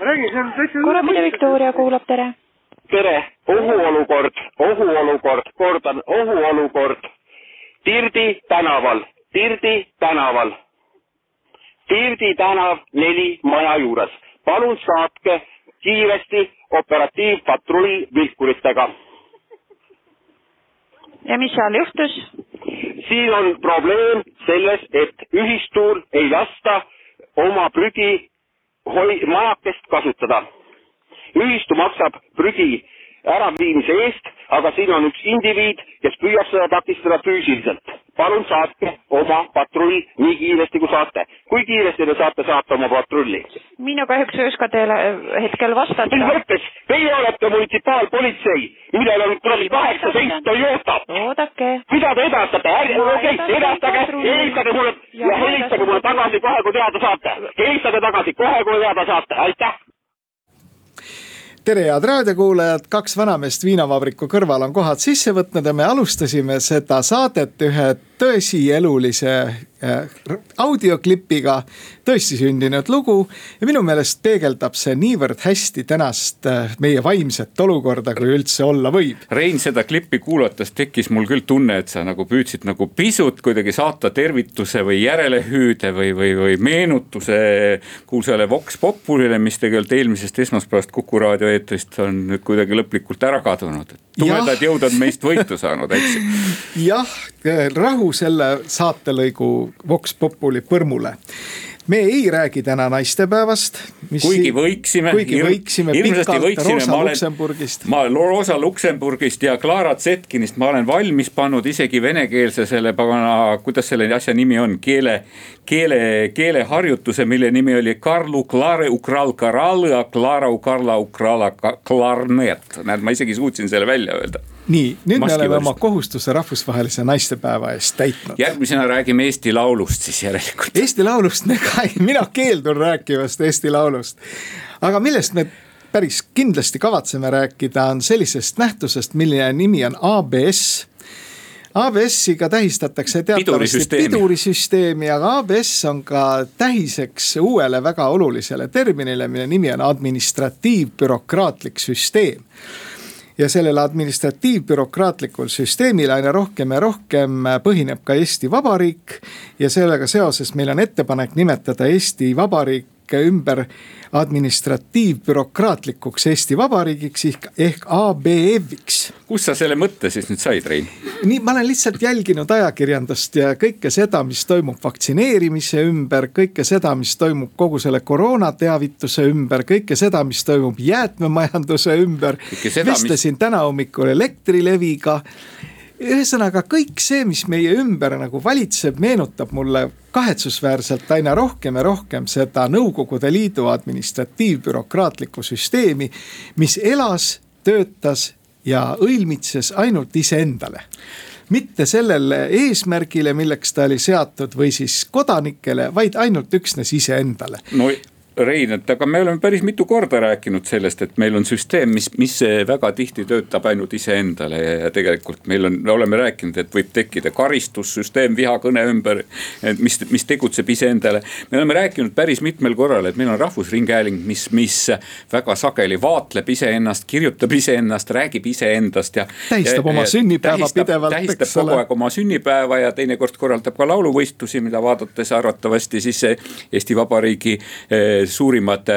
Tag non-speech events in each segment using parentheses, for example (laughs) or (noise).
Räägi, see on täitsa. korrapidi Viktoria kuulab, tere. tere, ohuolukord, ohuolukord, kordan, ohuolukord. Tirdi tänaval, Tirdi tänaval. Tirdi tänav neli maja juures. palun saatke kiiresti operatiivpatrull vilkuritega. ja mis seal juhtus? siin on probleem selles, et ühistuul ei lasta oma prügi hoi-, majakest kasutada. ühistu maksab prügi äraviimise eest, aga siin on üks indiviid, kes püüab seda takistada füüsiliselt. palun saatke oma patrull nii kiiresti, kui saate. kui kiiresti te saate saata oma patrulli? mina kahjuks ei oska teile hetkel vastata. mis mõttes, teie olete munitsipaalpolitsei, millel on kuradi kaheksateist Toyotat. oodake. mida te edastate, ärge, okei, edastage, helistage mulle ja helistage mulle tagasi kohe, kui teada saate. helistage tagasi kohe, kui teada saate, aitäh tere, head raadiokuulajad, kaks vanameest viinavabriku kõrval on kohad sisse võtnud ja me alustasime seda saadet ühe tõsielulise äh, audioklipiga, tõesti sündinud lugu. ja minu meelest peegeldab see niivõrd hästi tänast äh, meie vaimset olukorda, kui üldse olla võib. Rein, seda klippi kuulates tekkis mul küll tunne, et sa nagu püüdsid nagu pisut kuidagi saata tervituse või järelehüüde või, või, või meenutuse kuulsale Vox Populile, mis tegelikult eelmisest esmaspäevast Kuku raadio eetrist on nüüd kuidagi lõplikult ära kadunud. tumedad jõud on meist võitu saanud, eks (laughs) jah, rahu selle saatelõigu Vox Populi põrmule me ei räägi täna naistepäevast. kuigi võiksime. kuigi võiksime. hirmsasti võiksime, ma olen, ma Rosa Luksemburgist ja Clara Zetkinist ma olen valmis pannud isegi venekeelse selle pagana, kuidas selle asja nimi on, keele, keele, keeleharjutuse, mille nimi oli Karlu Klare Ukral Karal ja Clara Ukarla Ukrala Klarnet. näed, ma isegi suutsin selle välja öelda nii, nüüd me oleme oma kohustuse rahvusvahelise naistepäeva eest täitnud. järgmisena räägime Eesti Laulust siis järelikult. Eesti Laulust (laughs) me ka, mina keeldun rääkimast Eesti Laulust. aga millest me päris kindlasti kavatseme rääkida, on sellisest nähtusest, mille nimi on ABS ABS-iga tähistatakse teatavasti pidurisüsteemi, aga ABS on ka tähiseks uuele väga olulisele terminile, mille nimi on administratiivbürokraatlik süsteem ja sellel administratiivbürokraatlikul süsteemil aina rohkem ja rohkem põhineb ka Eesti Vabariik. ja sellega seoses meil on ettepanek nimetada Eesti Vabariik ümber administratiivbürokraatlikuks Eesti Vabariigiks ehk, ehk ABF-iks. kust sa selle mõtte siis nüüd said, Rein? nii, ma olen lihtsalt jälginud ajakirjandust ja kõike seda, mis toimub vaktsineerimise ümber, kõike seda, mis toimub kogu selle koroonateavituse ümber, kõike seda, mis toimub jäätmemajanduse ümber. vestlesin mis... täna hommikul Elektrileviga ühesõnaga kõik see, mis meie ümber nagu valitseb, meenutab mulle kahetsusväärselt aina rohkem ja rohkem seda Nõukogude Liidu administratiivbürokraatlikku süsteemi, mis elas, töötas ja õilmitses ainult iseendale mitte sellele eesmärgile, milleks ta oli seatud või siis kodanikele, vaid ainult üksnes iseendale. no Rein, et aga me oleme päris mitu korda rääkinud sellest, et meil on süsteem, mis, mis väga tihti töötab ainult iseendale ja tegelikult meil on, me oleme rääkinud, et võib tekkida karistussüsteem vihakõne ümber. mis, mis tegutseb iseendale, me oleme rääkinud päris mitmel korral, et meil on rahvusringhääling, mis, mis väga sageli vaatleb iseennast, kirjutab iseennast, räägib iseendast ja. tähistab ja, oma sünnipäeva tähistab, pidevalt. tähistab kogu aeg oma sünnipäeva ja teinekord korraldab ka lauluvõistlusi, mida vaadates arvatavasti siis Eesti Vabariigi eh, suurimad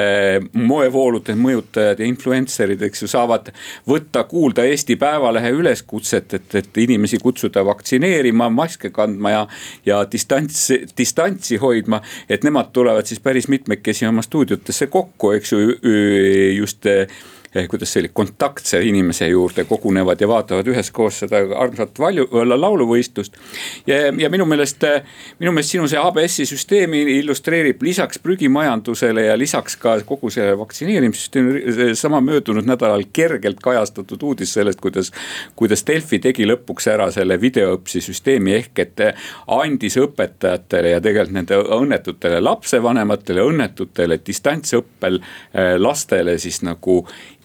moevoolude mõjutajad ja influencer'id, eks ju, saavad võtta kuulda Eesti Päevalehe üleskutset, et, et inimesi kutsuda vaktsineerima, maske kandma ja, ja distants, distantsi hoidma. et nemad tulevad siis päris mitmekesi oma stuudiotesse kokku, eks ju, just kuidas see oli, kontaktse inimese juurde kogunevad ja vaatavad üheskoos seda armsat valju, lauluvõistlust. ja, ja minu meelest, minu meelest sinu see ABS-i süsteemi illustreerib lisaks prügimajandusele ja lisaks ka kogu selle vaktsineerimissüsteemi, sama möödunud nädalal kergelt kajastatud uudis sellest, kuidas, kuidas Delfi tegi lõpuks ära selle videoõpsi süsteemi ehk et andis õpetajatele ja tegelikult nende õnnetutele lapsevanematele, õnnetutele distantsõppel eh, lastele siis nagu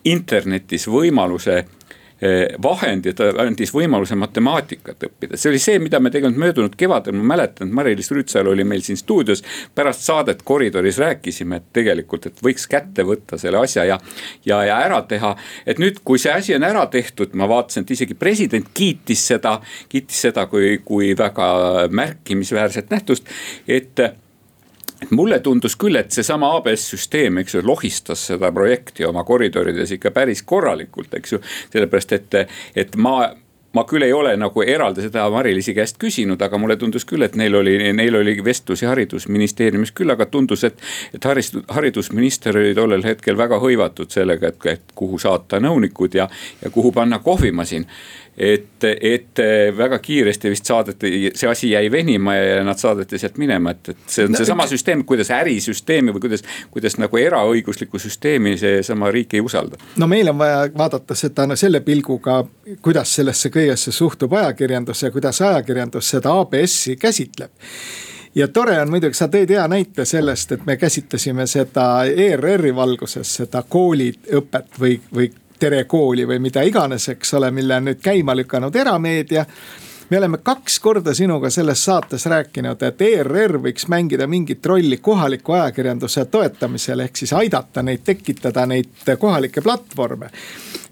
internetis võimaluse Eh, vahend ja ta andis võimaluse matemaatikat õppida. see oli see, mida me tegelikult möödunud kevadel, ma mäletan, et Mari-Liis Rüütsalu oli meil siin stuudios. pärast saadet koridoris rääkisime, et tegelikult, et võiks kätte võtta selle asja ja, ja, ja ära teha. et nüüd, kui see asi on ära tehtud, ma vaatasin, et isegi president kiitis seda, kiitis seda kui, kui väga märkimisväärset nähtust, et et mulle tundus küll, et seesama ABS süsteem, eks ju, lohistas seda projekti oma koridorides ikka päris korralikult, eks ju. sellepärast, et, et ma ma küll ei ole nagu eraldi seda Mari-Liisi käest küsinud, aga mulle tundus küll, et neil oli, neil oli vestlusi haridusministeeriumis küll, aga tundus, et. et haris, haridusminister oli tollel hetkel väga hõivatud sellega, et, et kuhu saata nõunikud ja, ja kuhu panna kohvimasin et, et väga kiiresti vist saadeti, see asi jäi venima ja nad saadeti sealt minema, et, et see on no, seesama süsteem, kuidas ärisüsteemi või kuidas, kuidas nagu eraõiguslikku süsteemi seesama riik ei usalda. no meil on vaja vaadata seda no, selle pilguga, kuidas sellesse kõigesse suhtub ajakirjandus ja kuidas ajakirjandus seda ABS-i käsitleb ja tore on muidugi, sa tõid hea näite sellest, et me käsitlesime seda ERR-i valguses, seda kooliõpet või, või Tere kooli või mida iganes, eks ole, mille on nüüd käima lükanud erameedia me oleme kaks korda sinuga selles saates rääkinud, et ERR võiks mängida mingit rolli kohaliku ajakirjanduse toetamisel, ehk siis aidata neid tekitada neid kohalikke platvorme.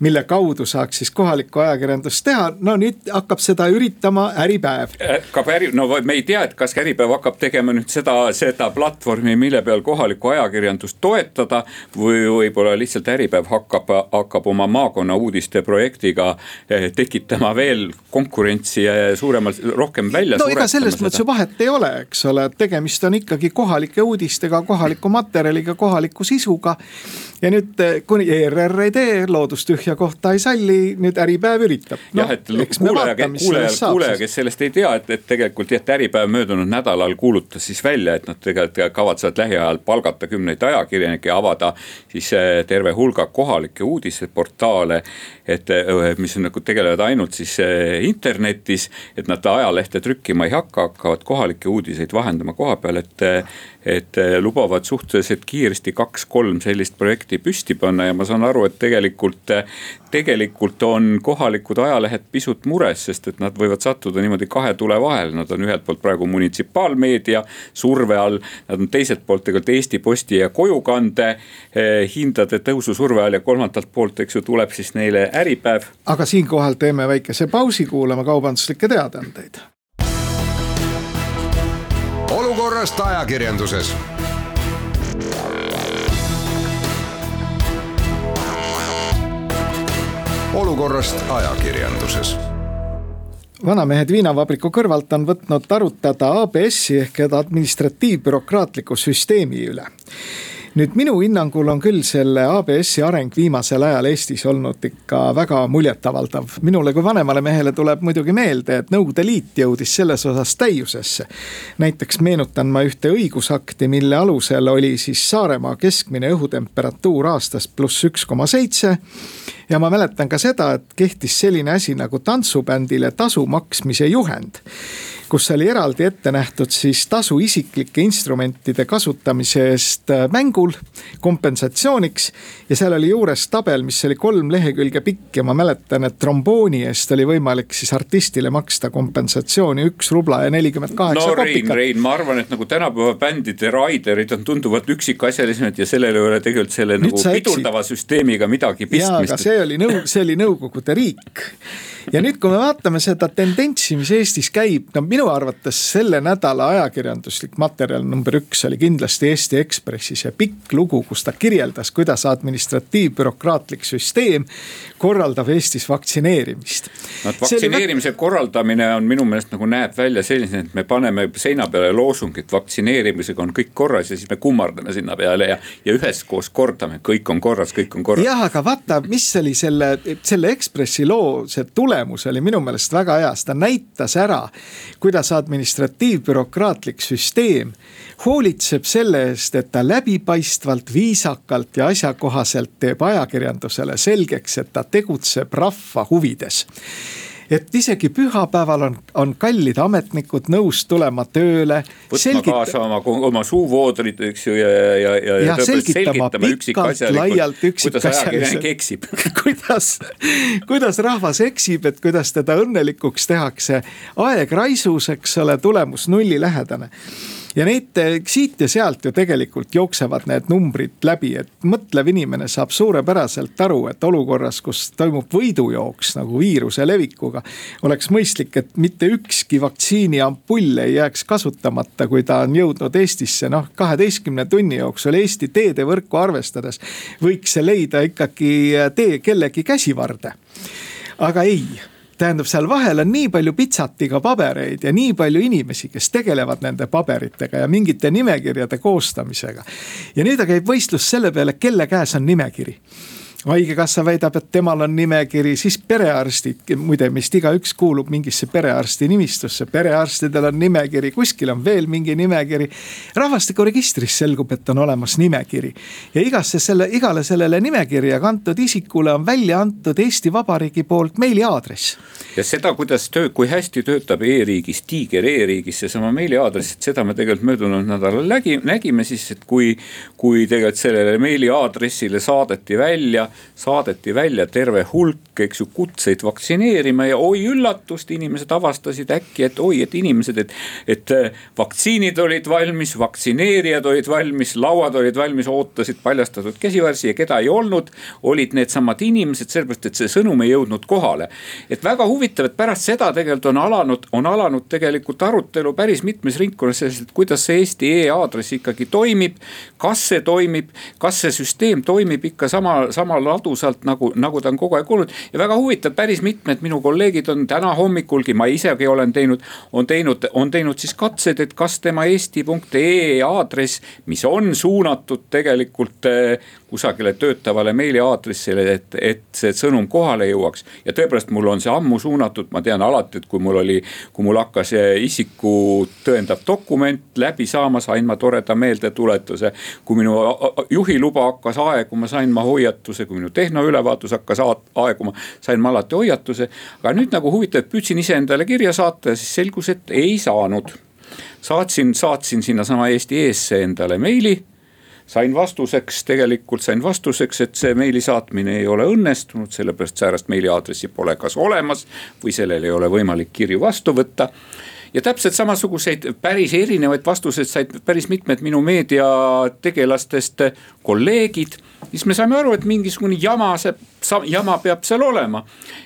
Mille kaudu saaks siis kohalikku ajakirjandust teha, no nüüd hakkab seda üritama Äripäev. hakkab äri, no me ei tea, et kas Äripäev hakkab tegema nüüd seda, seda platvormi, mille peal kohalikku ajakirjandust toetada. või võib-olla lihtsalt Äripäev hakkab, hakkab oma maakonna uudiste projektiga eh, tekitama veel konkurentsi ja suuremalt, rohkem välja. no ega selles mõttes ju vahet ei ole, eks ole, et tegemist on ikkagi kohalike uudistega, kohaliku materjaliga, kohaliku sisuga. ja nüüd, eh, kuni ERR ei tee, loodus tühja kohta ei salli, nüüd Äripäev üritab no,. jah, et kuulaja, kuulaja, kuulaja, kes sellest ei tea, et, et tegelikult jah, et Äripäev möödunud nädalal kuulutas siis välja, et nad tegelikult kavatsevad lähiajal palgata kümneid ajakirjanikke ja avada siis eh, terve hulga kohalikke uudiseportaale. Et eh, mis nagu tegelevad ainult siis internetis et nad ajalehte trükkima ei hakka, hakkavad kohalikke uudiseid vahendama koha peal, et. et lubavad suhteliselt kiiresti kaks-kolm sellist projekti püsti panna ja ma saan aru, et tegelikult. tegelikult on kohalikud ajalehed pisut mures, sest et nad võivad sattuda niimoodi kahe tule vahele, nad on ühelt poolt praegu munitsipaalmeedia surve all. Nad on teiselt poolt tegelikult Eesti Posti ja kojukande eh, hindade tõusu surve all ja kolmandalt poolt, eks ju, tuleb siis neile Äripäev. aga siinkohal teeme väikese pausi, kuulame kaubanduslikke teadaandeid. olukorrast ajakirjanduses olukorrast ajakirjanduses vanamehed viinavabriku kõrvalt on võtnud arutada ABS-i ehk administratiivbürokraatliku süsteemi üle nüüd minu hinnangul on küll selle ABS-i areng viimasel ajal Eestis olnud ikka väga muljetavaldav. minule kui vanemale mehele tuleb muidugi meelde, et Nõukogude Liit jõudis selles osas täiusesse. näiteks meenutan ma ühte õigusakti, mille alusel oli siis Saaremaa keskmine õhutemperatuur aastas pluss üks koma seitse ja ma mäletan ka seda, et kehtis selline asi nagu tantsubändile tasu maksmise juhend kus oli eraldi ette nähtud siis tasu isiklike instrumentide kasutamise eest äh, mängul kompensatsiooniks. ja seal oli juures tabel, mis oli kolm lehekülge pikk ja ma mäletan, et trombooni eest oli võimalik siis artistile maksta kompensatsiooni üks rubla ja nelikümmend kaheksa no, kopikat. Rein, Rein, ma arvan, et nagu tänapäeva bändide raiderid on tunduvalt üksikasjalisemad ja sellel ei ole tegelikult selle Nüüd nagu pidurdava süsteemiga midagi pistmist. see oli nõu-, see oli Nõukogude riik. ja nüüd, kui me vaatame seda tendentsi, mis Eestis käib, no minu minu arvates selle nädala ajakirjanduslik materjal number üks oli kindlasti Eesti Ekspressis ja pikk lugu, kus ta kirjeldas, kuidas administratiivbürokraatlik süsteem korraldab Eestis vaktsineerimist. no vaktsineerimise väga... korraldamine on minu meelest nagu näeb välja selline, et me paneme seina peale loosungit vaktsineerimisega on kõik korras ja siis me kummardame sinna peale ja, ja üheskoos kordame, kõik on korras, kõik on korras. jah, aga vaata, mis oli selle, selle Ekspressi loo, see tulemus oli minu meelest väga hea, sest ta näitas ära, kuidas administratiivbürokraatlik süsteem hoolitseb selle eest, et ta läbipaistvalt, viisakalt ja asjakohaselt teeb ajakirjandusele selgeks, et ta tegutseb rahva huvides et isegi pühapäeval on, on kallid ametnikud nõus tulema tööle. võtma selgit... kaasa oma, oma suuvoodrit, eks ju, ja, ja, ja, ja, ja selgitama laialt, üksikasjalikult eksib (laughs) kuidas, kuidas rahvas eksib, et kuidas teda õnnelikuks tehakse. aeg raisus, eks ole, tulemus nullilähedane ja neid siit ja sealt ju tegelikult jooksevad need numbrid läbi, et mõtlev inimene saab suurepäraselt aru, et olukorras, kus toimub võidujooks nagu viiruse levikuga. oleks mõistlik, et mitte ükski vaktsiiniampull ei jääks kasutamata, kui ta on jõudnud Eestisse, noh kaheteistkümne tunni jooksul Eesti teedevõrku arvestades. võiks see leida ikkagi tee kellegi käsivarde aga ei tähendab, seal vahel on nii palju pitsatiga pabereid ja nii palju inimesi, kes tegelevad nende paberitega ja mingite nimekirjade koostamisega. ja nüüd käib võistlus selle peale, kelle käes on nimekiri haigekassa väidab, et temal on nimekiri, siis perearstid, muide meist igaüks kuulub mingisse perearsti nimistusse, perearstidel on nimekiri, kuskil on veel mingi nimekiri. rahvastikuregistris selgub, et on olemas nimekiri ja igasse selle, igale sellele nimekirja kantud isikule on välja antud Eesti Vabariigi poolt meiliaadress. ja seda, kuidas töö, kui hästi töötab e-riigis, tiiger e-riigis seesama meiliaadress, et seda me tegelikult möödunud nädalal nägime, nägime siis, et kui, kui tegelikult sellele meiliaadressile saadeti välja saadeti välja terve hulk, eks ju, kutseid vaktsineerima ja oi üllatust, inimesed avastasid äkki, et oi, et inimesed, et. et äh, vaktsiinid olid valmis, vaktsineerijad olid valmis, lauad olid valmis, ootasid paljastatud käsivarsi ja keda ei olnud. olid needsamad inimesed, sellepärast et see sõnum ei jõudnud kohale. et väga huvitav, et pärast seda tegelikult on alanud, on alanud tegelikult arutelu päris mitmes ringkonnas sellest, et kuidas see Eesti e-aadress ikkagi toimib. kas see toimib, kas see süsteem toimib ikka sama, samal ladusalt nagu, nagu ta on kogu aeg olnud. ja väga huvitav, päris mitmed minu kolleegid on täna hommikulgi, ma isegi olen teinud, on teinud, on teinud siis katsed, et kas tema eesti.ee aadress, mis on suunatud tegelikult eh, kusagile töötavale meiliaadressile, et, et see sõnum kohale jõuaks. ja tõepoolest, mul on see ammu suunatud, ma tean alati, et kui mul oli, kui mul hakkas isiku tõendav dokument läbi saama, sain ma toreda meeldetuletuse. kui minu juhiluba hakkas aeguma, sain ma hoiatuse, kui minu tehnoülevaatus hakkas aeguma, sain ma alati hoiatuse. aga nüüd nagu huvitav, püüdsin iseendale kirja saata ja siis selgus, et ei saanud. saatsin, saatsin sinnasama Eesti Eesse endale meili sain vastuseks, tegelikult sain vastuseks, et see meili saatmine ei ole õnnestunud, sellepärast säärast meiliaadressi pole kas olemas või sellel ei ole võimalik kirju vastu võtta. Ja täpselt samasuguseid päris erinevaid vastuseid said päris mitmed minu meediategelastest kolleegid. Siis me saime aru, et mingisugune jama, see jama peab seal olema.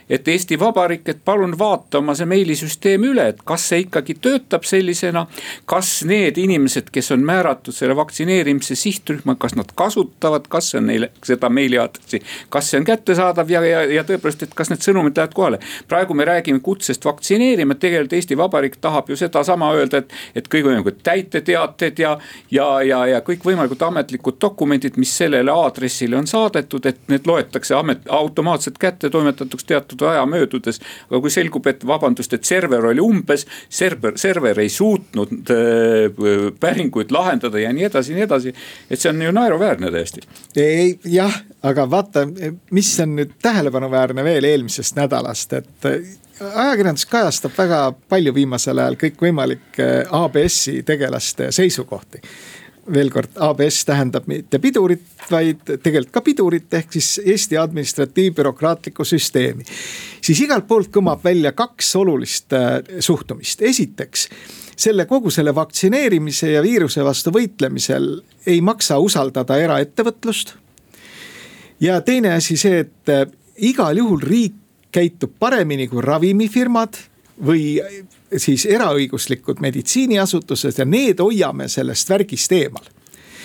et Eesti Vabariik, et palun vaata oma see meilisüsteem üle, et kas see ikkagi töötab sellisena. kas need inimesed, kes on määratud selle vaktsineerimise sihtrühma, kas nad kasutavad, kas see on neile seda meiliaadressi, kas see on kättesaadav ja, ja, ja tõepoolest, et kas need sõnumid lähevad kohale. praegu me räägime kutsest vaktsineerima, tegelikult Eesti Vabariik tahab ju sedasama öelda, et, et kõikvõimalikud täiteteated ja, ja, ja, ja kõikvõimalikud ametlikud dokumendid, mis sellele aadressile on saadetud, et need loetakse amet, automaatselt kätte toimetatuks teatud aja möödudes. aga kui selgub, et vabandust, et server oli umbes, server, server ei suutnud äh, päringuid lahendada ja nii edasi ja nii edasi. et see on ju naeruväärne täiesti. ei jah, aga vaata, mis on nüüd tähelepanuväärne veel eelmisest nädalast, et äh, ajakirjandus kajastab väga palju viimasel ajal kõikvõimalike ABS-i tegelaste seisukohti veel kord, ABS tähendab mitte pidurit, vaid tegelikult ka pidurit, ehk siis Eesti administratiivbürokraatlikku süsteemi. siis igalt poolt kõmab välja kaks olulist äh, suhtumist, esiteks selle kogu selle vaktsineerimise ja viiruse vastu võitlemisel ei maksa usaldada eraettevõtlust. ja teine asi see, et äh, igal juhul riik käitub paremini kui ravimifirmad või siis eraõiguslikud meditsiiniasutused ja need hoiame sellest värgist eemal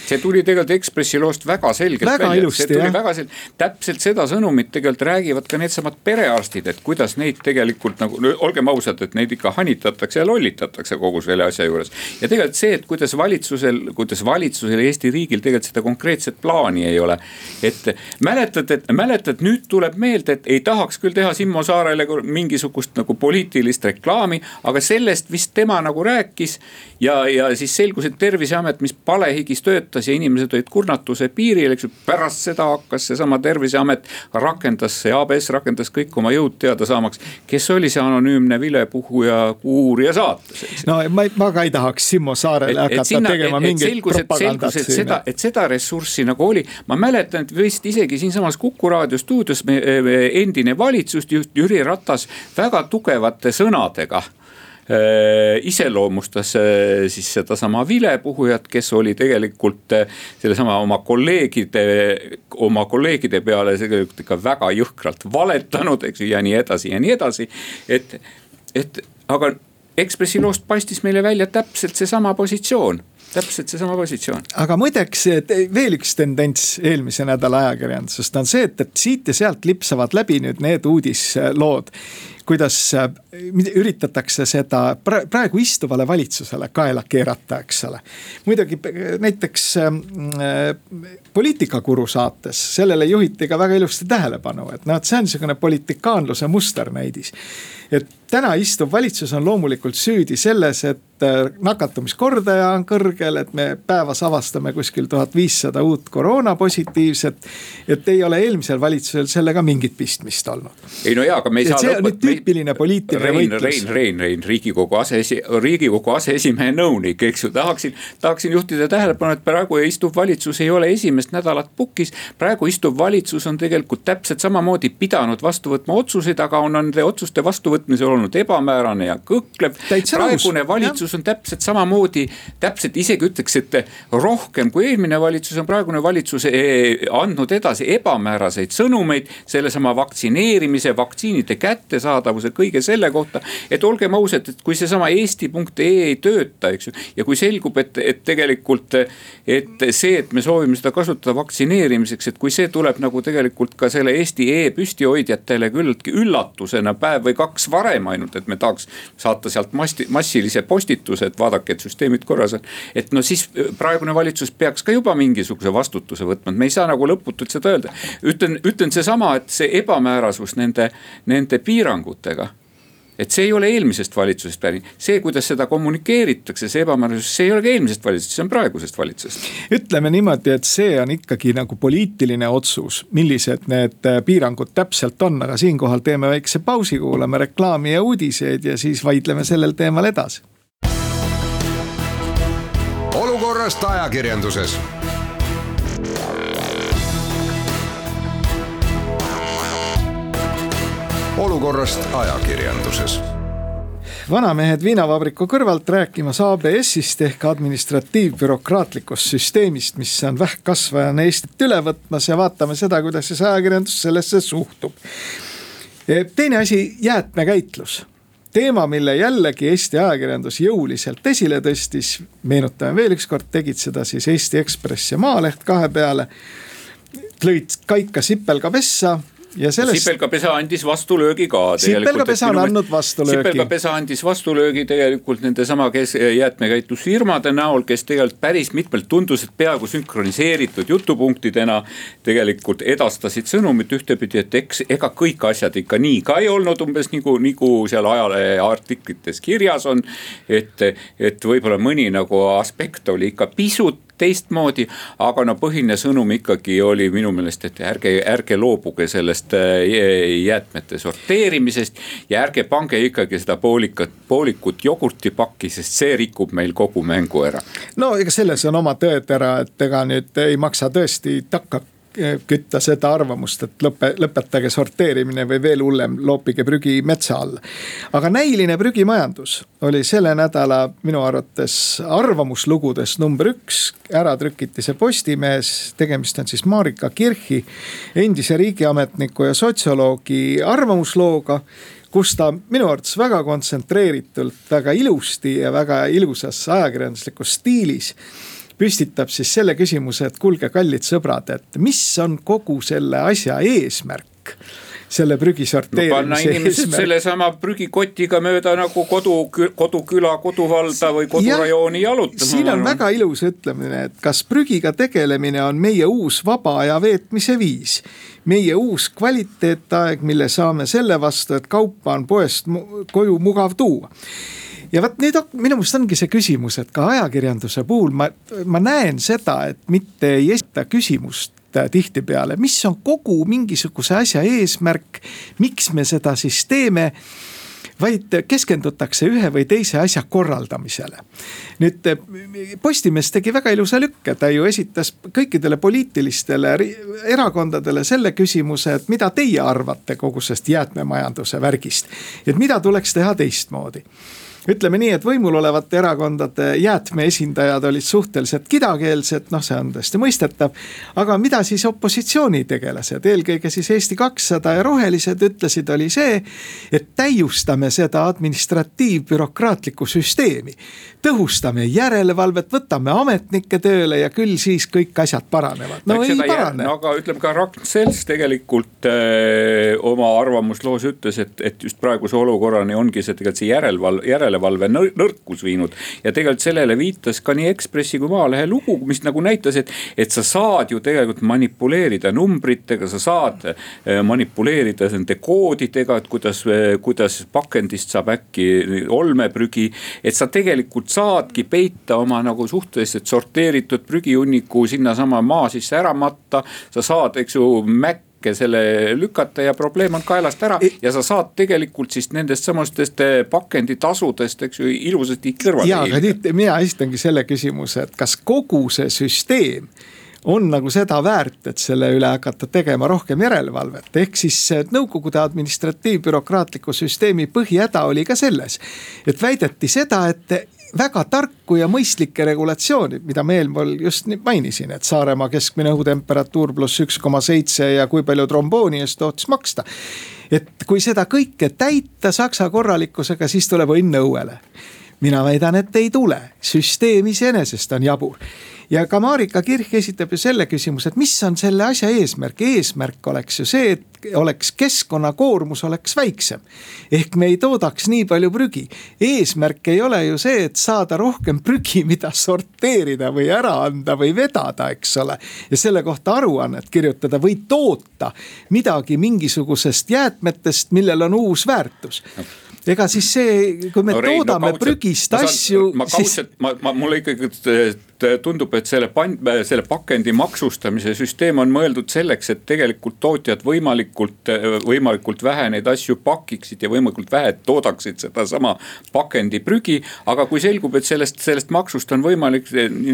see tuli tegelikult Ekspressi loost väga selgelt väga välja, see tuli jah. väga selgelt, täpselt seda sõnumit tegelikult räägivad ka needsamad perearstid, et kuidas neid tegelikult nagu, olgem ausad, et neid ikka hanitatakse ja lollitatakse kogu selle asja juures. ja tegelikult see, et kuidas valitsusel, kuidas valitsusel ja Eesti riigil tegelikult seda konkreetset plaani ei ole. et mäletad, et mäletad, nüüd tuleb meelde, et ei tahaks küll teha Simmo Saarele mingisugust nagu poliitilist reklaami, aga sellest vist tema nagu rääkis. ja, ja siis selgus, et terviseamet, mis palehigis töötas ja inimesed olid kurnatuse piiril, eks ju. pärast seda hakkas seesama terviseamet rakendas, see ABS rakendas kõik oma jõud teada saamaks. kes oli see anonüümne vilepuhuja, uurija saates. no ma, ma ka ei tahaks Simmo Saarele hakata sinna, tegema et, mingit selgus, propagandat selgus, et seda, et seda ressurssi nagu oli. ma mäletan, et vist isegi siinsamas Kuku raadio stuudios me, endine valitsusjuht Jüri Ratas väga tugevate sõnadega iseloomustas äh, siis sedasama vilepuhujat, kes oli tegelikult äh, sellesama oma kolleegide, oma kolleegide peale tegelikult ikka väga jõhkralt valetanud, eks ju, ja nii edasi ja nii edasi. et, et aga Ekspressi loost paistis meile välja täpselt seesama positsioon täpselt seesama positsioon. aga muideks veel üks tendents eelmise nädala ajakirjandusest on see, et, et siit ja sealt lipsavad läbi nüüd need uudislood kuidas üritatakse seda praegu istuvale valitsusele kaela keerata, eks ole. muidugi näiteks äh, poliitikakuru saates, sellele juhiti ka väga ilusti tähelepanu, et noh, et see on niisugune politikaanluse musternäidis. et täna istuv valitsus on loomulikult süüdi selles, et äh, nakatumiskordaja on kõrgel, et me päevas avastame kuskil tuhat viissada uut koroonapositiivset. et ei ole eelmisel valitsusel sellega mingit pistmist olnud. ei no jaa, aga me ei saa lõput-, tüüpiline poliitiline Rein, võitlus. Rein, Rein, Rein, riigikogu aseesi-, riigikogu aseesimehe nõunik, eks ju, tahaksin, tahaksin juhtida tähelepanu, et praegu istuv valitsus ei ole esimest nädalat pukis. praegu istuv valitsus on tegelikult täpselt samamoodi pidanud vastu võtma otsuseid, aga on nende otsuste vastuvõtmisel olnud ebamäärane ja kõhklev. praegune valitsus on täpselt samamoodi, täpselt isegi ütleks, et rohkem kui eelmine valitsus on praegune valitsus eh, andnud edasi ebamääraseid sõnumeid sellesama vaktsineerimise, vaktsiinide kättesaadavuse kättesaadavuse, kõige selle kohta. et olgem ausad, et kui seesama eesti.ee ei tööta, eks ju, ja kui selgub, et, et tegelikult. et see, et me soovime seda kasutada vaktsineerimiseks, et kui see tuleb nagu tegelikult ka selle Eesti.ee püstihoidjatele küllaltki üllatusena päev või kaks varem ainult, et me tahaks saata sealt masti, massilise postituse, et vaadake, et süsteemid korras on. et no siis praegune valitsus peaks ka juba mingisuguse vastutuse võtma, et me ei saa nagu lõputult seda öelda. ütlen, ütlen seesama, et see ebamäärasus nende, nende piirangutega et see ei ole eelmisest valitsusest pärit, see, kuidas seda kommunikeeritakse, see ebamäärasus, see ei ole ka eelmisest valitsusest, see on praegusest valitsusest. ütleme niimoodi, et see on ikkagi nagu poliitiline otsus, millised need äh, piirangud täpselt on, aga siinkohal teeme väikse pausi, kuulame reklaami ja uudiseid ja siis vaidleme sellel teemal edasi. olukorrast ajakirjanduses olukorrast ajakirjanduses vanamehed viinavabriku kõrvalt rääkimas ABS-ist ehk administratiivbürokraatlikust süsteemist, mis on vähkkasvajana Eestit üle võtmas ja vaatame seda, kuidas siis ajakirjandus sellesse suhtub. teine asi, jäätmekäitlus teema, mille jällegi Eesti ajakirjandus jõuliselt esile tõstis, meenutame veel ükskord, tegid seda siis Eesti Ekspress ja Maaleht kahe peale. lõid kaika sipelga pessa ja sellest. sipelgapesa andis vastulöögi ka. sipelgapesa on andnud vastulöögi. sipelgapesa andis vastulöögi tegelikult nendesama kes jäätmekäitlusfirmade näol, kes tegelikult päris mitmelt tundus, et peaaegu sünkroniseeritud jutupunktidena. tegelikult edastasid sõnumit ühtepidi, et eks ega kõik asjad ikka nii ka ei olnud umbes nagu, nagu seal ajalehe artiklites kirjas on. et, et võib-olla mõni nagu aspekt oli ikka pisut teistmoodi. aga no põhiline sõnum ikkagi oli minu meelest, et ärge, ärge loobuge sellest äh, jäätmete sorteerimisest. ja ärge pange ikkagi seda poolikat, poolikut jogurtipakki, sest see rikub meil kogu mängu ära. no ega selles on oma tõetera, et ega nüüd ei maksa tõesti takka kütta seda arvamust, et lõpe, lõpetage sorteerimine või veel hullem, loopige prügi metsa alla. aga näiline prügimajandus oli selle nädala minu arvates arvamuslugudes number üks. ära trükiti see Postimehes, tegemist on siis Marika Kirchi, endise riigiametniku ja sotsioloogi arvamuslooga kus ta minu arvates väga kontsentreeritult, väga ilusti ja väga ilusas ajakirjanduslikus stiilis püstitab siis selle küsimuse, et kuulge, kallid sõbrad, et mis on kogu selle asja eesmärk selle prügi sorteerimise no, panna inimesed sellesama prügikotiga mööda nagu kodu, koduküla, koduvalda või kodurajooni ja, jalutama. siin on väga ilus ütlemine, et kas prügiga tegelemine on meie uus vaba aja veetmise viis. meie uus kvaliteetaeg, mille saame selle vastu, et kaupa on poest koju mugav tuua ja vot nüüd minu meelest ongi see küsimus, et ka ajakirjanduse puhul ma, ma näen seda, et mitte ei esita küsimust Äh, tihtipeale, mis on kogu mingisuguse asja eesmärk, miks me seda siis teeme vaid keskendutakse ühe või teise asja korraldamisele. nüüd äh, Postimees tegi väga ilusa lükke, ta ju esitas kõikidele poliitilistele erakondadele selle küsimuse, et mida teie arvate kogu sellest jäätmemajanduse värgist. et mida tuleks teha teistmoodi ütleme nii, et võimul olevate erakondade jäätmeesindajad olid suhteliselt kidakeelsed, noh, see on tõesti mõistetav. aga mida siis opositsioonitegelased, eelkõige siis Eesti kakssada ja rohelised ütlesid, oli see, et täiustame seda administratiivbürokraatlikku süsteemi. tõhustame järelevalvet, võtame ametnikke tööle ja küll siis kõik asjad paranevad. no Eks ei parane. no aga ütleme ka Ragn Selts tegelikult öö, oma arvamusloos ütles, et, et just praeguse olukorrani ongi see tegelikult see järelevalve, järelevalve järelevalve nõrkus viinud. ja tegelikult sellele viitas ka nii Ekspressi kui Maalehe lugu, mis nagu näitas, et, et sa saad ju tegelikult manipuleerida numbritega, sa saad eh, manipuleerida nende koodidega, et kuidas, eh, kuidas pakendist saab äkki olmeprügi. et sa tegelikult saadki peita oma nagu suhteliselt sorteeritud prügihunniku sinnasama maa sisse ära matta. sa saad, eks ju, Mac hetke selle lükata ja probleem on kaelast ära ja sa saad tegelikult siis nendest samastest eh, pakenditasudest, eks ju, ilusasti kõrvale. ja, aga nüüd mina esitangi selle küsimuse, et kas kogu see süsteem on nagu seda väärt, et selle üle hakata tegema rohkem järelevalvet, ehk siis nõukogude administratiivbürokraatliku süsteemi põhihäda oli ka selles. et väideti seda, et väga tarku ja mõistlikke regulatsioone, mida ma eelpool just mainisin, et Saaremaa keskmine õhutemperatuur pluss üks koma seitse ja kui palju trombooni eest tohtis maksta. et kui seda kõike täita saksa korralikkusega, siis tuleb õnn õuele. Mina väidan, et ei tule, süsteem iseenesest on jabur. Ja ka Marika Kirch esitab ju selle küsimuse, et mis on selle asja eesmärk, eesmärk oleks ju see, et oleks keskkonnakoormus oleks väiksem. ehk me ei toodaks nii palju prügi, eesmärk ei ole ju see, et saada rohkem prügi, mida sorteerida või ära anda või vedada, eks ole. ja selle kohta aruannet kirjutada või toota midagi mingisugusest jäätmetest, millel on uus väärtus ega siis see, kui me no, Rein, toodame no, kaudselt, prügist asju. ma kaudselt siis..., ma, ma, mulle ikkagi tundub, et selle pan-, selle pakendi maksustamise süsteem on mõeldud selleks, et tegelikult tootjad võimalikult, võimalikult vähe neid asju pakiksid ja võimalikult vähe toodaksid sedasama pakendiprügi. aga kui selgub, et sellest, sellest maksust on võimalik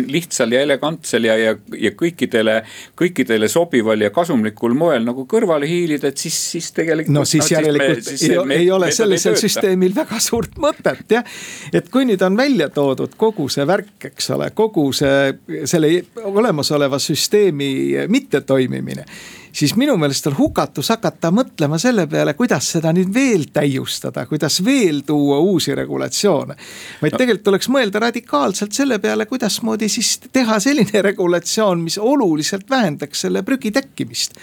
lihtsal ja elegantsel ja, ja, ja kõikidele, kõikidele sobival ja kasumlikul moel nagu kõrvale hiilida, et siis, siis tegelikult. no siis no, järelikult siis me, siis ei, me, ei ole sellisel süsteemil väga suurt mõtet jah. et kui nüüd on välja toodud kogu see värk, eks ole, kogu see, selle olemasoleva süsteemi mittetoimimine siis minu meelest on hukatus hakata mõtlema selle peale, kuidas seda nüüd veel täiustada, kuidas veel tuua uusi regulatsioone. vaid tegelikult tuleks mõelda radikaalselt selle peale, kuidasmoodi siis teha selline regulatsioon, mis oluliselt vähendaks selle prügi tekkimist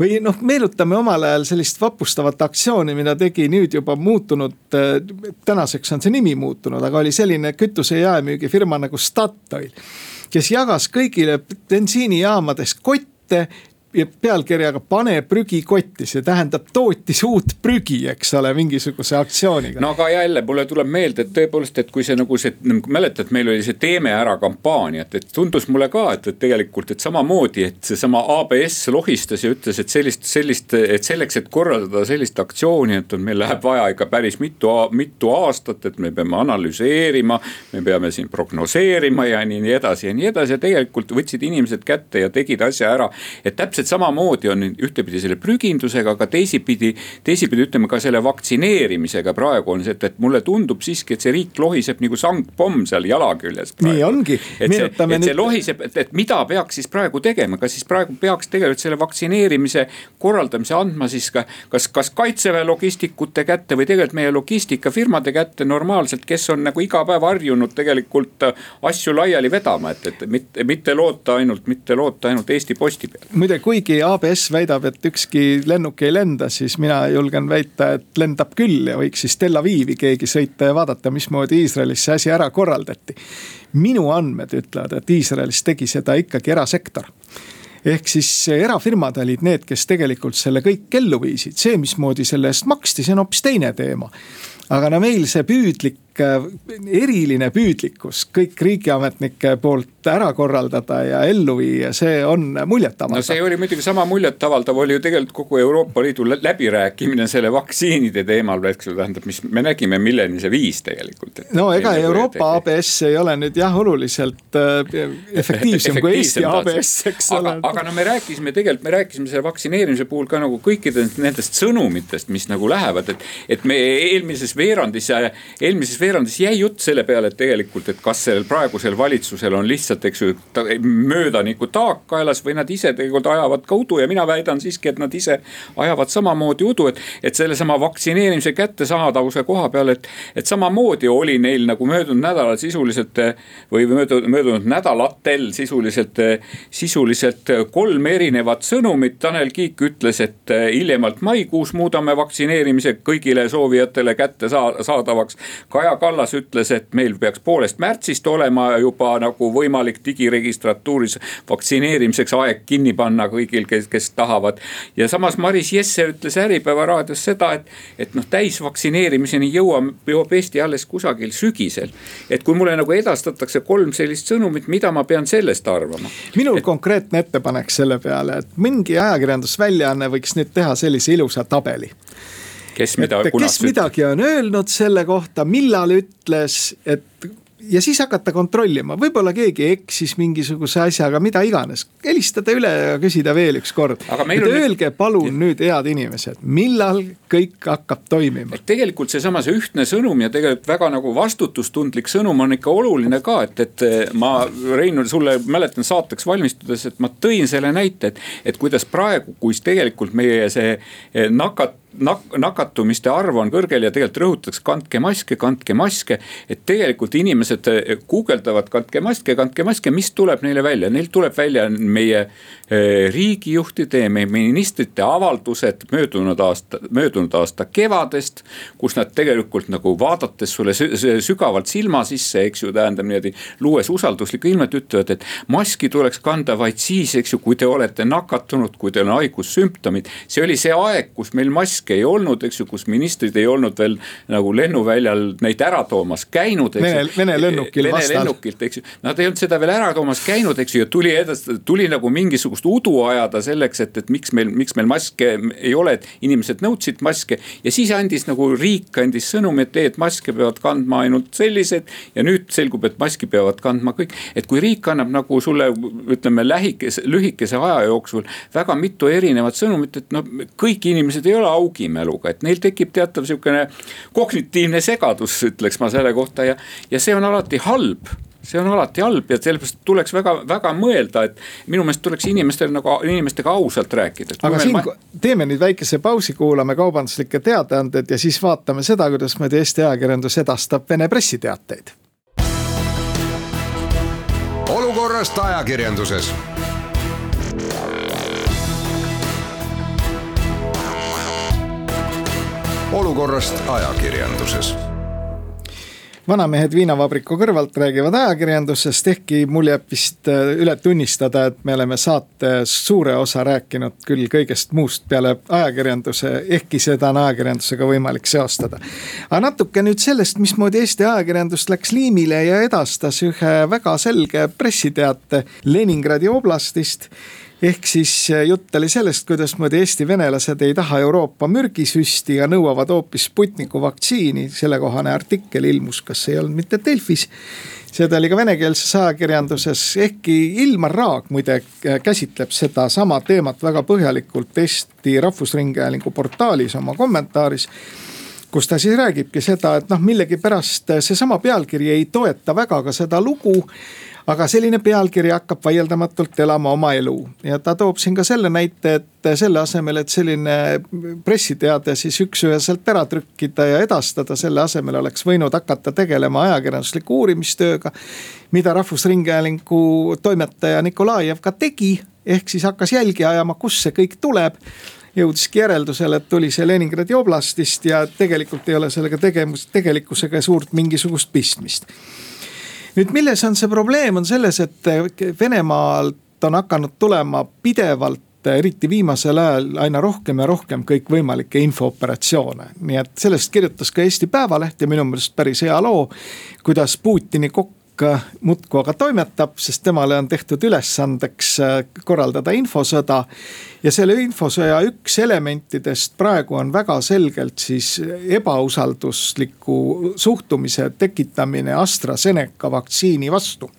või noh, meenutame omal ajal sellist vapustavat aktsiooni, mida tegi nüüd juba muutunud, äh, tänaseks on see nimi muutunud, aga oli selline kütuse jaemüügifirma nagu Statoil. kes jagas kõigile bensiinijaamades kotte pealkirjaga Pane prügi kotti, see tähendab tootis uut prügi, eks ole, mingisuguse aktsiooniga. no aga jälle mulle tuleb meelde, et tõepoolest, et kui see nagu see, mäletad, meil oli see Teeme ära kampaania, et, et tundus mulle ka, et, et tegelikult, et samamoodi, et seesama ABS lohistas ja ütles, et sellist, sellist, et selleks, et korraldada sellist aktsiooni, et meil läheb vaja ikka päris mitu, mitu aastat, et me peame analüseerima. me peame siin prognoseerima ja nii, nii edasi ja nii edasi ja tegelikult võtsid inimesed kätte ja tegid asja ära, et täpselt täpselt samamoodi on ühtepidi selle prügindusega, aga teisipidi, teisipidi ütleme ka selle vaktsineerimisega praegu on see, et, et mulle tundub siiski, et see riik lohiseb nagu sangpomm seal jala küljes. nii ongi, meenutame nüüd. see lohiseb, et, et mida peaks siis praegu tegema, kas siis praegu peaks tegelikult selle vaktsineerimise korraldamise andma siis ka, kas, kas kaitseväe logistikute kätte või tegelikult meie logistikafirmade kätte normaalselt, kes on nagu iga päev harjunud tegelikult asju laiali vedama, et, et mitte, mitte loota ainult, mitte loota ainult Eesti Posti peale. muide, kuigi ABS väidab, et ükski lennuk ei lenda, siis mina julgen väita, et lendab küll ja võiks siis Tel Avivi keegi sõita ja vaadata, mismoodi Iisraelis see asi ära korraldati. minu andmed ütlevad, et Iisraelis tegi seda ikkagi erasektor. Ehk siis erafirmad olid need, kes tegelikult selle kõik ellu viisid, see, mismoodi selle eest maksti, see on hoopis teine teema. Aga no meil see püüdlik, eriline püüdlikkus kõik riigiametnike poolt ära korraldada ja ellu viia, see on muljetavaldav. no see oli muidugi sama muljetavaldav oli ju tegelikult kogu Euroopa Liidu läbirääkimine selle vaktsiinide teemal, eks ju, tähendab, mis me nägime, milleni see viis tegelikult. no ega Euroopa ABS ei ole nüüd jah, oluliselt äh, efektiivsem kui Eesti ABS, eks ole. aga no me rääkisime tegelikult, me rääkisime selle vaktsineerimise puhul ka nagu kõikidest nendest sõnumitest, mis nagu lähevad, et, et me eelmises veerandis, eelmises veerandis jäi jutt selle peale, et tegelikult, et kas sellel praegusel valitsusel on lihtsalt, eks ju, möödaniku taak kaelas või nad ise tegelikult ajavad ka udu ja mina väidan siiski, et nad ise ajavad samamoodi udu, et. et sellesama vaktsineerimise kättesaadavuse koha peal, et, et samamoodi oli neil nagu möödunud nädalal sisuliselt või möödunud, möödunud nädalatel sisuliselt, sisuliselt kolm erinevat sõnumit. Tanel Kiik ütles, et hiljemalt maikuus muudame vaktsineerimise kõigile soovijatele kätte saadavaks. Kaja Kallas ütles, et meil peaks poolest märtsist olema juba nagu võimalik digiregistratuuris vaktsineerimiseks aeg kinni panna kõigil, kes, kes tahavad. ja samas Maris Jesse ütles Äripäeva raadios seda, et, et noh, täisvaktsineerimiseni jõuame, jõuab Eesti alles kusagil sügisel. et kui mulle nagu edastatakse kolm sellist sõnumit, mida ma pean sellest arvama? minul et... konkreetne ettepanek selle peale, et mingi ajakirjandusväljaanne võiks nüüd teha sellise ilusa tabeli kes mida, kes midagi on öelnud selle kohta, millal ütles, et ja siis hakata kontrollima, võib-olla keegi eksis mingisuguse asjaga, mida iganes. helistada üle ja küsida veel üks kord. et öelge nüüd... palun nüüd, head inimesed, millal kõik hakkab toimima. et tegelikult seesama, see ühtne sõnum ja tegelikult väga nagu vastutustundlik sõnum on ikka oluline ka, et, et ma Rein sulle mäletan saateks valmistudes, et ma tõin selle näite, et, et kuidas praegu, kus tegelikult meie see nakat-, nak-, nakatumiste arv on kõrgel ja tegelikult rõhutatakse, kandke maske, kandke maske. et tegelikult inimesed eh, guugeldavad, kandke maske, kandke maske, mis tuleb neile välja, neil tuleb välja meie riigijuhtide ja meie ministrite avaldused möödunud aasta, möödunud aasta kevadest. kus nad tegelikult nagu vaadates sulle sügavalt silma sisse, eks ju, tähendab niimoodi, luues usalduslikku ilmet, ütlevad, et maski tuleks kanda vaid siis, eks ju, kui te olete nakatunud, kui teil on haigussümptomid. see oli see aeg, kus meil mask maske ei olnud, eks ju, kus ministrid ei olnud veel nagu lennuväljal neid ära toomas käinud. Vene, Vene lennukil Vene vastal. lennukilt, eks ju, nad ei olnud seda veel ära toomas käinud, eks ju, ja tuli edasi, tuli nagu mingisugust udu ajada selleks, et, et miks meil, miks meil maske ei ole, et inimesed nõudsid maske. ja siis andis nagu riik andis sõnumi, et, et maske peavad kandma ainult sellised ja nüüd selgub, et maski peavad kandma kõik. et kui riik annab nagu sulle ütleme lähikese, lühikese aja jooksul väga mitu erinevat sõnumit, et noh, kõik inimesed ei ole au augimäluga, et neil tekib teatav sihukene kognitiivne segadus, ütleks ma selle kohta ja, ja see on alati halb see on alati halb ja sellepärast tuleks väga-väga mõelda, et minu meelest tuleks inimestel nagu inimestega ausalt rääkida. aga siin ma... teeme nüüd väikese pausi, kuulame kaubanduslikke teadaanded ja siis vaatame seda, kuidas muidu Eesti ajakirjandus edastab Vene pressiteateid. olukorrast ajakirjanduses olukorrast ajakirjanduses vanamehed viinavabriku kõrvalt räägivad ajakirjandusest, ehkki mul jääb vist äh, üle tunnistada, et me oleme saate suure osa rääkinud küll kõigest muust peale ajakirjanduse, ehkki seda on ajakirjandusega võimalik seostada. aga natuke nüüd sellest, mismoodi Eesti ajakirjandus läks liimile ja edastas ühe väga selge pressiteate Leningradi oblastist ehk siis jutt oli sellest, kuidasmoodi Eesti venelased ei taha Euroopa mürgisüsti ja nõuavad hoopis Sputniku vaktsiini. sellekohane artikkel ilmus, kas ei olnud mitte Delfis seda oli ka venekeelses ajakirjanduses, ehkki Ilmar Raag muide käsitleb sedasama teemat väga põhjalikult Eesti Rahvusringhäälingu portaalis oma kommentaaris kus ta siis räägibki seda, et noh, millegipärast seesama pealkiri ei toeta väga ka seda lugu aga selline pealkiri hakkab vaieldamatult elama oma elu ja ta toob siin ka selle näite, et selle asemel, et selline pressiteade siis üks-üheselt ära trükkida ja edastada, selle asemel oleks võinud hakata tegelema ajakirjandusliku uurimistööga. mida Rahvusringhäälingu toimetaja Nikolajev ka tegi, ehk siis hakkas jälgi ajama, kust see kõik tuleb jõudiski järeldusele, et tuli see Leningradi oblastist ja tegelikult ei ole sellega tegemus, tegelikkusega suurt mingisugust pistmist nüüd milles on see probleem, on selles, et Venemaalt on hakanud tulema pidevalt eriti viimasel ajal aina rohkem ja rohkem kõikvõimalikke infooperatsioone. nii et sellest kirjutas ka Eesti Päevaleht ja minu meelest päris hea loo, kuidas Putini kokku muudkui aga toimetab, sest temale on tehtud ülesandeks äh, korraldada infosõda. ja selle infosõja üks elementidest praegu on väga selgelt siis ebausaldusliku suhtumise tekitamine AstraZeneca vaktsiini vastu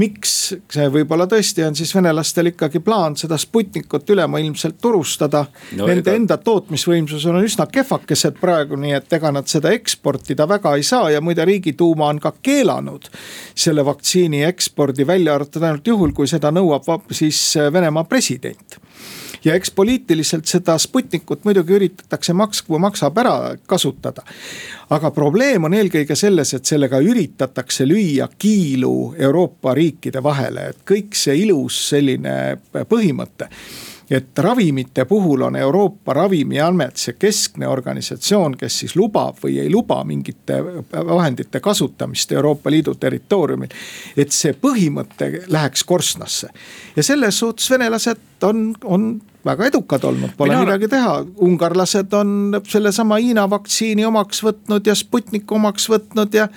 miks, see võib-olla tõesti on siis venelastel ikkagi plaan seda Sputnikut ülemaailmselt turustada no,. Nende ega... enda tootmisvõimsused on üsna kehvakesed praegu, nii et ega nad seda eksportida väga ei saa ja muide riigiduuma on ka keelanud selle vaktsiini ekspordi, välja arvatud ainult juhul, kui seda nõuab siis Venemaa president ja eks poliitiliselt seda Sputnikut muidugi üritatakse Moskva maksab ära kasutada. aga probleem on eelkõige selles, et sellega üritatakse lüüa kiilu Euroopa riikide vahele, et kõik see ilus selline põhimõte et ravimite puhul on Euroopa Ravimiamet see keskne organisatsioon, kes siis lubab või ei luba mingite vahendite kasutamist Euroopa Liidu territooriumil. et see põhimõte läheks korstnasse ja selles suhtes venelased on, on väga edukad olnud, pole Mina... midagi teha. ungarlased on sellesama Hiina vaktsiini omaks võtnud ja Sputniku omaks võtnud ja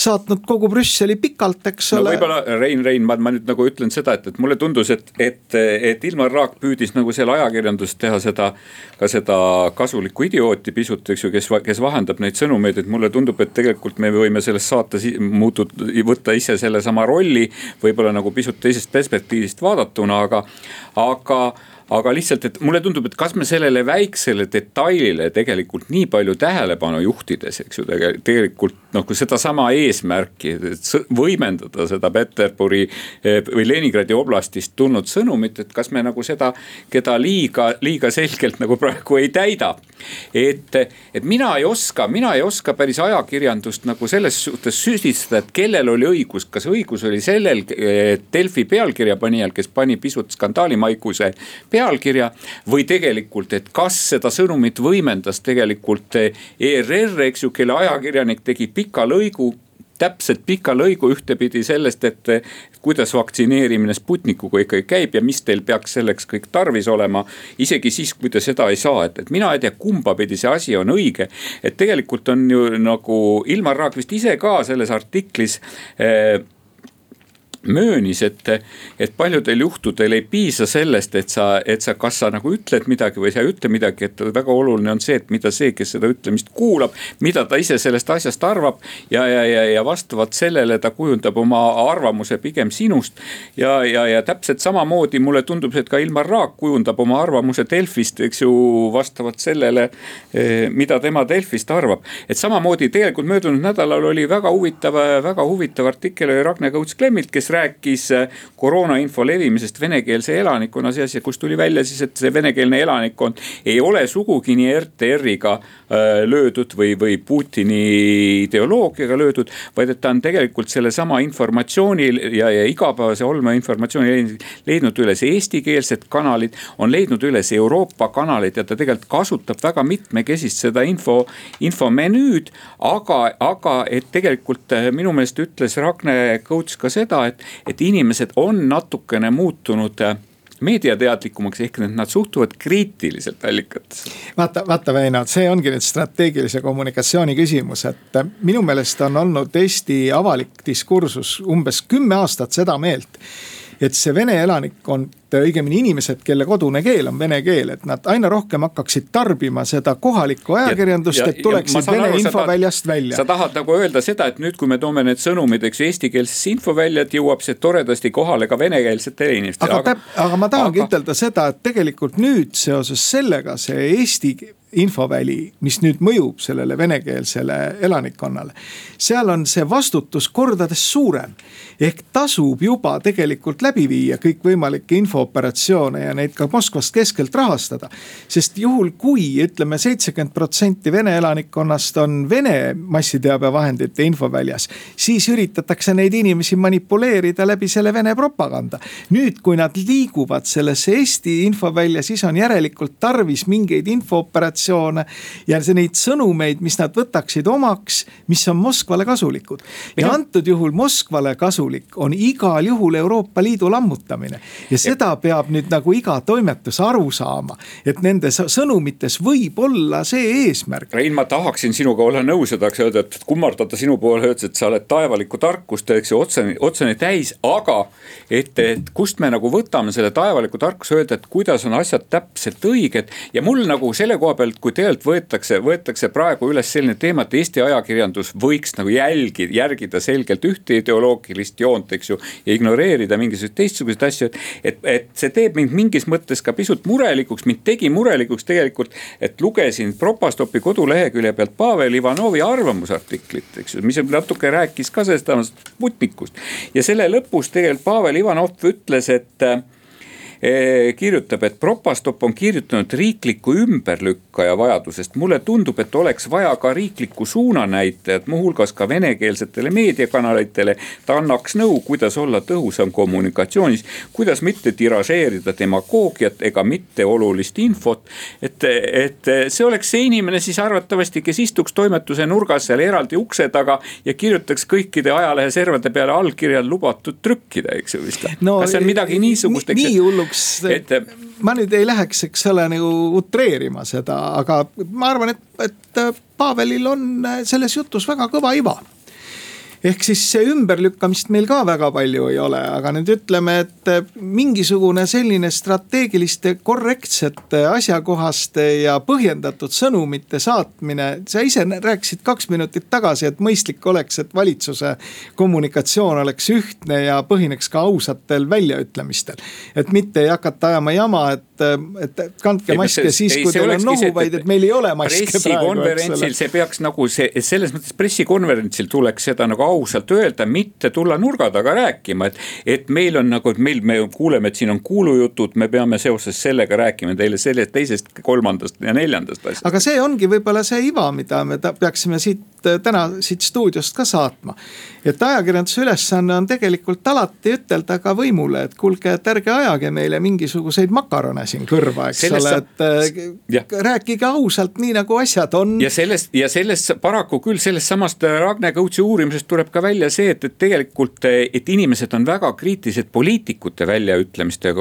saatnud kogu Brüsseli pikalt, eks ole no,. võib-olla Rein, Rein, ma, ma nüüd nagu ütlen seda, et, et mulle tundus, et, et, et Ilmar Raag püüdis nagu seal ajakirjanduses teha seda, ka seda kasulikku idiooti pisut, eks ju, kes, kes vahendab neid sõnumeid, et mulle tundub, et tegelikult me võime sellest saates muutud, võtta ise sellesama rolli. võib-olla nagu pisut teisest perspektiivist vaadatuna, aga, aga aga lihtsalt, et mulle tundub, et kas me sellele väiksele detailile tegelikult nii palju tähelepanu juhtides, eks ju, tegelikult noh, kui sedasama eesmärki, et võimendada seda Peterburi eh, või Leningradi oblastist tulnud sõnumit, et kas me nagu seda, keda liiga, liiga selgelt nagu praegu ei täida. et, et mina ei oska, mina ei oska päris ajakirjandust nagu selles suhtes süüdistada, et kellel oli õigus, kas õigus oli sellel Delfi pealkirja panijal, kes pani pisut skandaalimaiguse peale pealkirja. või tegelikult, et kas seda sõnumit võimendas tegelikult ERR, eks ju, kelle ajakirjanik tegi pika lõigu täpselt pika lõigu ühtepidi sellest, et kuidas vaktsineerimine Sputnikuga ikkagi käib ja mis teil peaks selleks kõik tarvis olema. isegi siis, kui te seda ei saa, et, et mina ei tea, kumba pidi see asi on õige. et tegelikult on ju nagu Ilmar Raag vist ise ka selles artiklis eh, möönis, et, et paljudel juhtudel ei piisa sellest, et sa, et sa, kas sa nagu ütled midagi või sa ei ütle midagi, et väga oluline on see, et mida see, kes seda ütlemist kuulab, mida ta ise sellest asjast arvab. ja, ja, ja, ja vastavalt sellele ta kujundab oma arvamuse pigem sinust. ja, ja, ja täpselt samamoodi mulle tundub, et ka Ilmar Raag kujundab oma arvamuse Delfist, eks ju, vastavalt sellele, eh, mida tema Delfist arvab. et samamoodi tegelikult möödunud nädalal oli väga huvitav, väga huvitav artikkel oli Ragne Kõuts-Klemmilt, kes rääkis äh, koroonainfo levimisest venekeelse elanikkonna seas ja kus tuli välja siis, et see venekeelne elanikkond ei ole sugugi nii RTR-iga äh, löödud või, või Putini ideoloogiaga löödud. vaid et ta on tegelikult sellesama informatsiooni ja, ja igapäevase olme informatsiooni leidnud üles eestikeelsed kanalid, on leidnud üles Euroopa kanalid ja ta tegelikult kasutab väga mitmekesist seda info, infomenüüd. aga, aga et tegelikult äh, minu meelest ütles Ragne Kõuts ka seda, et, et inimesed on natukene muutunud äh, meediateadlikumaks, ehk et nad suhtuvad kriitiliselt allikatesse. vaata, vaata Väino, see ongi nüüd strateegilise kommunikatsiooni küsimus, et äh, minu meelest on olnud Eesti avalik diskursus umbes kümme aastat seda meelt et see vene elanikkond, õigemini inimesed, kelle kodune keel on vene keel, et nad aina rohkem hakkaksid tarbima seda kohalikku ajakirjandust, et tuleksid vene aru, infoväljast välja. sa tahad nagu öelda seda, et nüüd, kui me toome need sõnumid, eks ju, eestikeelsesse infovälja, et jõuab see toredasti kohale ka venekeelsetele inimestele. aga, aga, aga ma tahangi aga... ütelda seda, et tegelikult nüüd seoses sellega see eesti infoväli, mis nüüd mõjub sellele venekeelsele elanikkonnale. seal on see vastutus kordades suurem. ehk tasub juba tegelikult läbi viia kõikvõimalikke infooperatsioone ja neid ka Moskvast keskelt rahastada. sest juhul, kui ütleme, seitsekümmend protsenti Vene elanikkonnast on Vene massiteabevahendite infoväljas. siis üritatakse neid inimesi manipuleerida läbi selle Vene propaganda. nüüd, kui nad liiguvad sellesse Eesti infovälja, siis on järelikult tarvis mingeid infooperatsioone informatsioone ja neid sõnumeid, mis nad võtaksid omaks, mis on Moskvale kasulikud. ja antud juhul Moskvale kasulik on igal juhul Euroopa Liidu lammutamine ja seda peab nüüd nagu iga toimetus aru saama, et nende sõnumites võib olla see eesmärk. Rein, ma tahaksin sinuga olla nõus ja tahaks öelda, et kummardada sinu poole, öeldes, et sa oled taevalikku tarkust, eks ju, otseni, otseni täis, aga et, et kust me nagu võtame selle taevaliku tarkuse, öelda, et kuidas on asjad täpselt õiged ja mul nagu selle koha peal pealt, kui tegelikult võetakse, võetakse praegu üles selline teema, et Eesti ajakirjandus võiks nagu jälgi, järgida selgelt ühte ideoloogilist joont, eks ju. ja ignoreerida mingisuguseid teistsuguseid asju, et, et, et see teeb mind mingis mõttes ka pisut murelikuks, mind tegi murelikuks tegelikult. et lugesin Propastopi kodulehekülje pealt Pavel Ivanovi arvamusartiklit, eks ju, mis natuke rääkis ka sellest Sputnikust. ja selle lõpus tegelikult Pavel Ivanov ütles, et kirjutab, et Propastop on kirjutanud riikliku ümberlükkaja vajadusest. mulle tundub, et oleks vaja ka riiklikku suunanäitajat, muuhulgas ka venekeelsetele meediakanalitele. ta annaks nõu, kuidas olla tõhusam kommunikatsioonis, kuidas mitte tiražeerida demagoogiat ega mitteolulist infot. et, et see oleks see inimene siis arvatavasti, kes istuks toimetuse nurgas seal eraldi ukse taga ja kirjutaks kõikide ajaleheservade peale allkirjad lubatud trükkida, eks ju vist no,. kas see on midagi niisugust? nii hulluks et ma nüüd ei läheks, eks ole, nagu utreerima seda, aga ma arvan, et, et Pavelil on selles jutus väga kõva iva ehk siis ümberlükkamist meil ka väga palju ei ole, aga nüüd ütleme, et mingisugune selline strateegiliste, korrektsete, asjakohaste ja põhjendatud sõnumite saatmine. sa ise rääkisid kaks minutit tagasi, et mõistlik oleks, et valitsuse kommunikatsioon oleks ühtne ja põhineks ka ausatel väljaütlemistel. et mitte ei hakata ajama jama, et et, et kandke maske siis, kui teil on nohu, vaid et meil ei ole maske praegu. pressikonverentsil see peaks nagu see, selles mõttes pressikonverentsil tuleks seda nagu ausalt öelda, mitte tulla nurga taga rääkima, et. et meil on nagu, et meil, me kuuleme, et siin on kuulujutud, me peame seoses sellega rääkima teile sellest, teisest, kolmandast ja neljandast asjast. aga see ongi võib-olla see iva, mida me peaksime siit täna siit stuudiost ka saatma. Et ajakirjanduse ülesanne on tegelikult alati ütelda ka võimule, et kuulge, et ärge ajage meile mingisuguseid makarone siin kõrva, eks Sellest ole, et äh, ja. rääkige ausalt, nii nagu asjad on. ja sellest ja sellest paraku küll sellest samast Ragne Kõutsi uurimusest tuleb ka välja see, et, et tegelikult, et inimesed on väga kriitilised poliitikute väljaütlemiste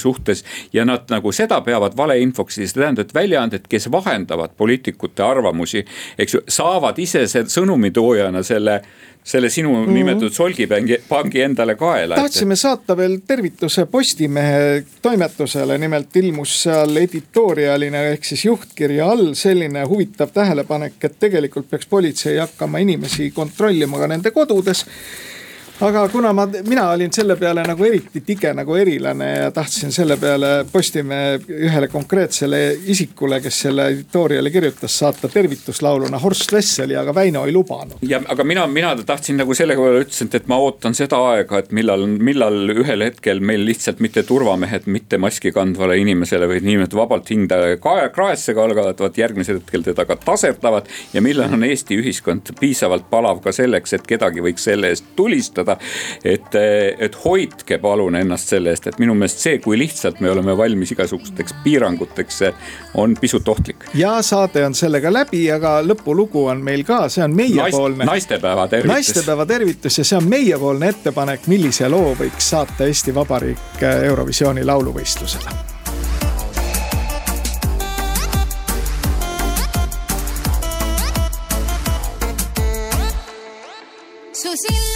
suhtes. ja nad nagu seda peavad valeinfoks see tähendab, et väljaanded, kes vahendavad poliitikute arvamusi, eks ju, saavad ise sõnumitoojana selle selle sinu mm -hmm. nimetatud solgipangi, pangi endale kaela. tahtsime saata veel tervituse Postimehe toimetusele, nimelt ilmus seal editoorialina ehk siis juhtkirja all selline huvitav tähelepanek, et tegelikult peaks politsei hakkama inimesi kontrollima ka nende kodudes aga kuna ma, mina olin selle peale nagu eriti tige nagu erilane ja tahtsin selle peale Postimehe ühele konkreetsele isikule, kes selle editooriali kirjutas, saata tervituslauluna Horst Wesseli, aga Väino ei lubanud. ja aga mina, mina tahtsin nagu selle peale ütlesin, et ma ootan seda aega, et millal, millal ühel hetkel meil lihtsalt mitte turvamehed mitte maski kandvale inimesele või niimoodi vabalt hinda kraesse kalgavad, vaid järgmisel hetkel teda ka tasetavad. ja millal on Eesti ühiskond piisavalt palav ka selleks, et kedagi võiks selle eest tulistada kasutada. et, et hoidke palun ennast selle eest, et minu meelest see, kui lihtsalt me oleme valmis igasugusteks piiranguteks, on pisut ohtlik. ja saade on sellega läbi, aga lõpulugu on meil ka, see on meiepoolne Naist,. naistepäeva tervitus. naistepäeva tervitus ja see on meiepoolne ettepanek, millise loo võiks saata Eesti Vabariik Eurovisiooni lauluvõistlusele su silmad,